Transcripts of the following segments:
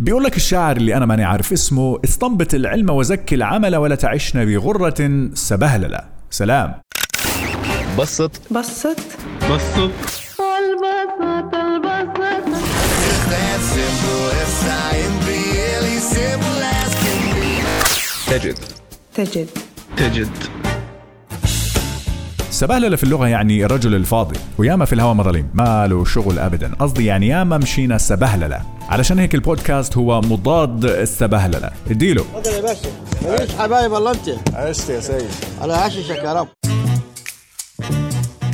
بيقول لك الشاعر اللي أنا ماني عارف اسمه استنبط العلم وزكي العمل ولا تعشنا بغرة سبهللة. سلام. بسط. بسط. بسط. البسط البسط. تجد. تجد. تجد. سبهللة في اللغة يعني الرجل الفاضي وياما في الهوا مظالم ما له شغل أبدا. قصدي يعني ياما مشينا سبهللة علشان هيك البودكاست هو مضاد السبهللة اديله. تفضل يا باشا. ماليش حبايب الا انت؟ عشت يا سيد على عششك يا رب.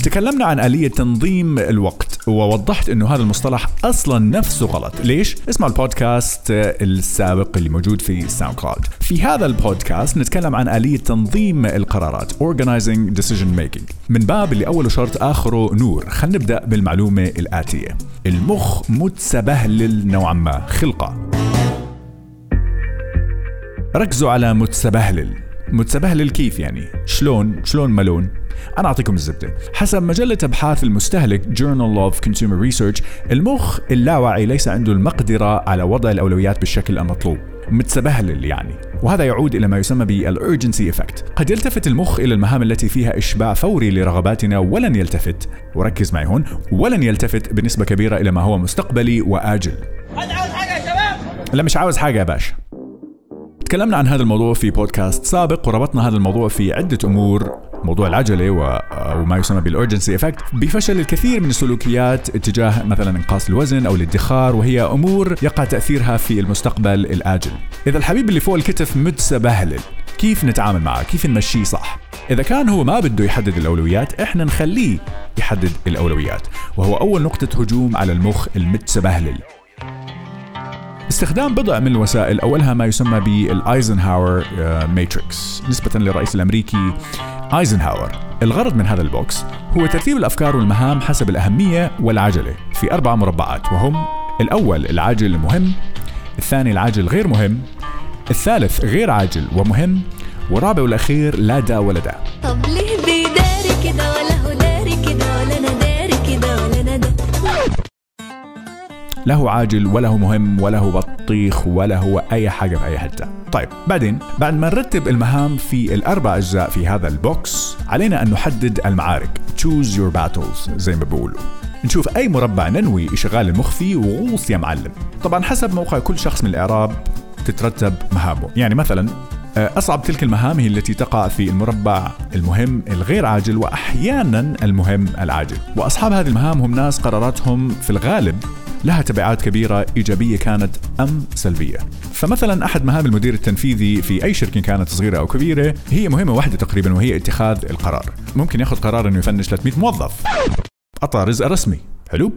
تكلمنا عن آلية تنظيم الوقت ووضحت إنه هذا المصطلح أصلا نفسه غلط، ليش؟ اسمع البودكاست السابق اللي موجود في SoundCloud. في هذا البودكاست نتكلم عن آلية تنظيم القرارات organizing decision making من باب اللي اوله شرط آخره نور، خلينا نبدأ بالمعلومة الآتية. المخ متسبهلل نوعا ما خلقة. ركزوا على متسبهلل متسبهلل كيف يعني؟ شلون؟ شلون ملون؟ أنا أعطيكم الزبدة. حسب مجلة أبحاث المستهلك Journal of Consumer Research المخ اللاواعي ليس عنده المقدرة على وضع الأولويات بالشكل المطلوب. متسبهلل يعني. وهذا يعود إلى ما يسمى بالurgency effect. قد يلتفت المخ إلى المهام التي فيها إشباع فوري لرغباتنا ولن يلتفت. وركز معي هون. ولن يلتفت بنسبة كبيرة إلى ما هو مستقبلي وآجل. لا مش عاوز حاجة يا باشا. تكلمنا عن هذا الموضوع في بودكاست سابق وربطنا هذا الموضوع في عدة أمور موضوع العجلة وما يسمى بال urgency effect بفشل الكثير من السلوكيات اتجاه مثلا إنقاص الوزن أو الادخار وهي أمور يقع تأثيرها في المستقبل الآجل. إذا الحبيب اللي فوق الكتف متسبهلل كيف نتعامل معه؟ كيف نمشيه صح؟ إذا كان هو ما بده يحدد الأولويات إحنا نخليه يحدد الأولويات. وهو أول نقطة هجوم على المخ المتسبهلل. استخدام بضع من الوسائل أولها ما يسمى بال Eisenhower matrix نسبة للرئيس الأمريكي آيزنهاور. الغرض من هذا ال box هو ترتيب الأفكار والمهام حسب الأهمية والعجلة في أربع مربعات وهم الأول العاجل المهم الثاني العاجل غير مهم الثالث غير عاجل ومهم والرابع والأخير لا دا ولا دا طب ليه لا هو عاجل ولا هو مهم ولا هو بطيخ ولا هو أي حاجة في أي حتة. طيب بعدين بعد ما نرتب المهام في الأربع أجزاء في هذا البوكس علينا أن نحدد المعارك. Choose your battles زي ما بيقولوا. نشوف أي مربع ننوي إشغال المخ فيه وغوص يا معلم. طبعا حسب موقع كل شخص من الإعراب تترتب مهامه. يعني مثلا آه، أصعب تلك المهام هي التي تقع في المربع المهم الغير عاجل وأحيانا المهم العاجل. وأصحاب هذه المهام هم ناس قراراتهم في الغالب لها تبعات كبيرة إيجابية كانت أم سلبية. فمثلا أحد مهام المدير التنفيذي في أي شركة كانت صغيرة أو كبيرة هي مهمة واحدة تقريبا وهي اتخاذ القرار. ممكن ياخذ قرار أنه يفنش 300 موظف. قطع رزق رسمي. حلو؟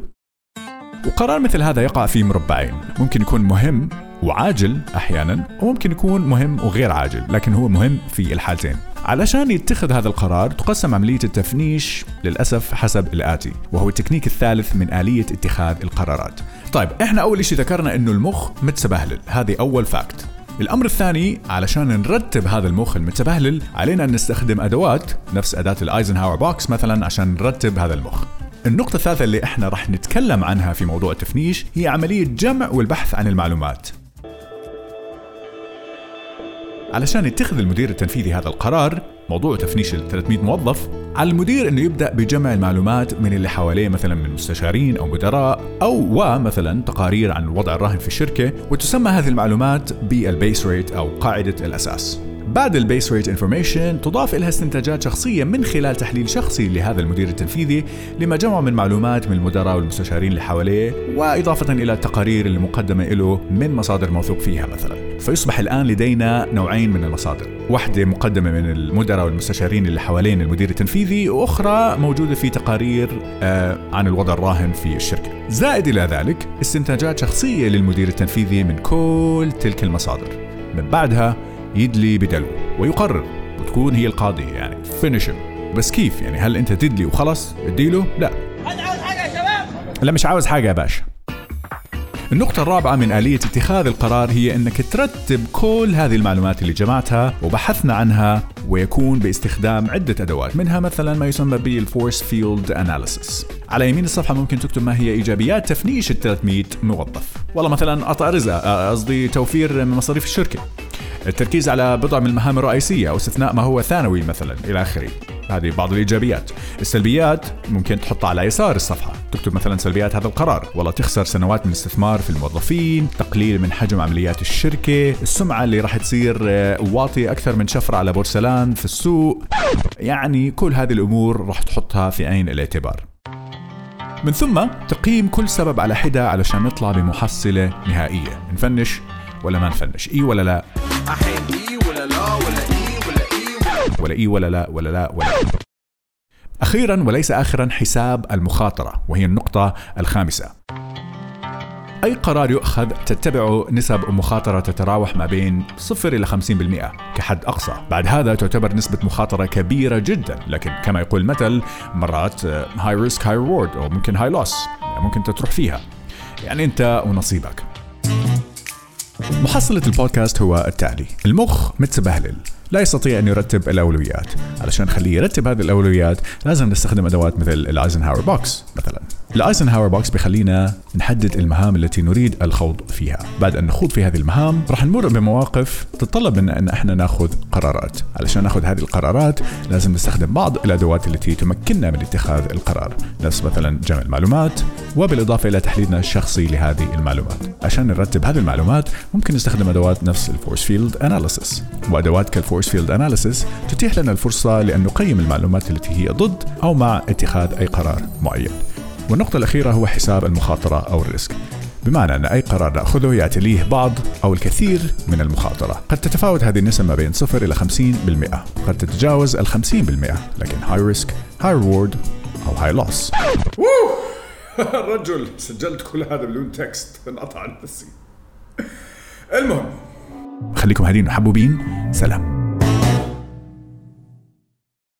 وقرار مثل هذا يقع في مربعين. ممكن يكون مهم وعاجل أحيانا وممكن يكون مهم وغير عاجل لكن هو مهم في الحالتين. علشان يتخذ هذا القرار تقسم عملية التفنيش للأسف حسب الآتي وهو التكنيك الثالث من آلية اتخاذ القرارات. طيب إحنا أول شيء ذكرنا أنه المخ متسبهلل. هذه أول fact الأمر الثاني علشان نرتب هذا المخ المتسبهلل علينا أن نستخدم أدوات نفس أداة ال Eisenhower box مثلا عشان نرتب هذا المخ. النقطة الثالثة اللي إحنا راح نتكلم عنها في موضوع التفنيش هي عملية جمع والبحث عن المعلومات. علشان يتخذ المدير التنفيذي هذا القرار موضوع تفنيش ال 300 موظف على المدير إنه يبدأ بجمع المعلومات من اللي حواليه مثلا من مستشارين أو مدراء أو ومثلا تقارير عن الوضع الراهن في الشركة وتسمى هذه المعلومات بال base rate أو قاعدة الأساس. بعد ال base rate information تضاف لها استنتاجات شخصية من خلال تحليل شخصي لهذا المدير التنفيذي لما جمعه من معلومات من المدراء والمستشارين اللي حواليه وإضافة إلى التقارير المقدمة له من مصادر موثوق فيها مثلا. فيصبح الآن لدينا نوعين من المصادر، واحدة مقدمة من المدراء والمستشارين اللي حوالين المدير التنفيذي وأخرى موجودة في تقارير آه عن الوضع الراهن في الشركة. زائد إلى ذلك استنتاجات شخصية للمدير التنفيذي من كل تلك المصادر. من بعدها يدلي بدلو ويقرر وتكون هي القاضية يعني finish بس كيف؟ يعني هل أنت تدلي وخلص اديله لا. لا مش عاوز حاجة يا باشا. النقطة الرابعة من آلية اتخاذ القرار هي أنك ترتب كل هذه المعلومات اللي جمعتها وبحثنا عنها ويكون باستخدام عدة أدوات منها مثلا ما يسمى بال force field analysis على يمين الصفحة ممكن تكتب ما هي إيجابيات تفنيش ال 300 موظف. والله مثلا قطع رزق قصدي توفير مصاريف الشركة. التركيز على بضع من المهام الرئيسية أو استثناء ما هو ثانوي مثلا إلى آخره. هذه بعض الإيجابيات. السلبيات ممكن تحطها على يسار الصفحة. تكتب مثلا سلبيات هذا القرار. والله تخسر سنوات من الاستثمار في الموظفين تقليل من حجم عمليات الشركة السمعة اللي راح تصير آه، واطية أكثر من شفرة على بورسلان في السوق. يعني كل هذه الأمور راح تحطها في عين الاعتبار. من ثم تقييم كل سبب على حدة علشان نطلع بمحصلة نهائية. نفنش ولا ما نفنش؟ إي ولا لا؟ ولا إي ولا لا ولا لا ولا أخيرا وليس آخرا حساب المخاطرة وهي النقطة الخامسة. أي قرار يؤخذ تتبعه نسب مخاطرة تتراوح ما بين 0 إلى 50% كحد أقصى. بعد هذا تعتبر نسبة مخاطرة كبيرة جدا لكن كما يقول المثل مرات high risk high reward أو ممكن high loss يعني ممكن تروح فيها. يعني أنت ونصيبك. محصلة البودكاست هو التالي. المخ متسبهلل. لا يستطيع أن يرتب الأولويات. علشان نخليه يرتب هذه الأولويات لازم نستخدم أدوات مثل ال Eisenhower box مثلا. ال Eisenhower box بيخلينا نحدد المهام التي نريد الخوض فيها. بعد أن نخوض في هذه المهام راح نمر بمواقف تتطلب منا أن إحنا ناخذ قرارات. علشان ناخذ هذه القرارات لازم نستخدم بعض الأدوات التي تمكننا من اتخاذ القرار. نفس مثلا جمع المعلومات وبالإضافة إلى تحليلنا الشخصي لهذه المعلومات. عشان نرتب هذه المعلومات ممكن نستخدم أدوات نفس ال force field analysis وأدوات كال force field analysis تتيح لنا الفرصة لأن نقيم المعلومات التي هي ضد أو مع اتخاذ أي قرار معين. والنقطة الأخيرة هو حساب المخاطرة أو ال risk. بمعنى أن أي قرار نأخذه يأتي بعض أو الكثير من المخاطرة. قد تتفاوت هذه النسب ما بين 0 إلى 50% قد تتجاوز ال 50% لكن high risk high reward أو high loss الرجل سجلت كل هذا بدون text. انقطع نفسي المهم. خليكم هادين وحبوبين. سلام.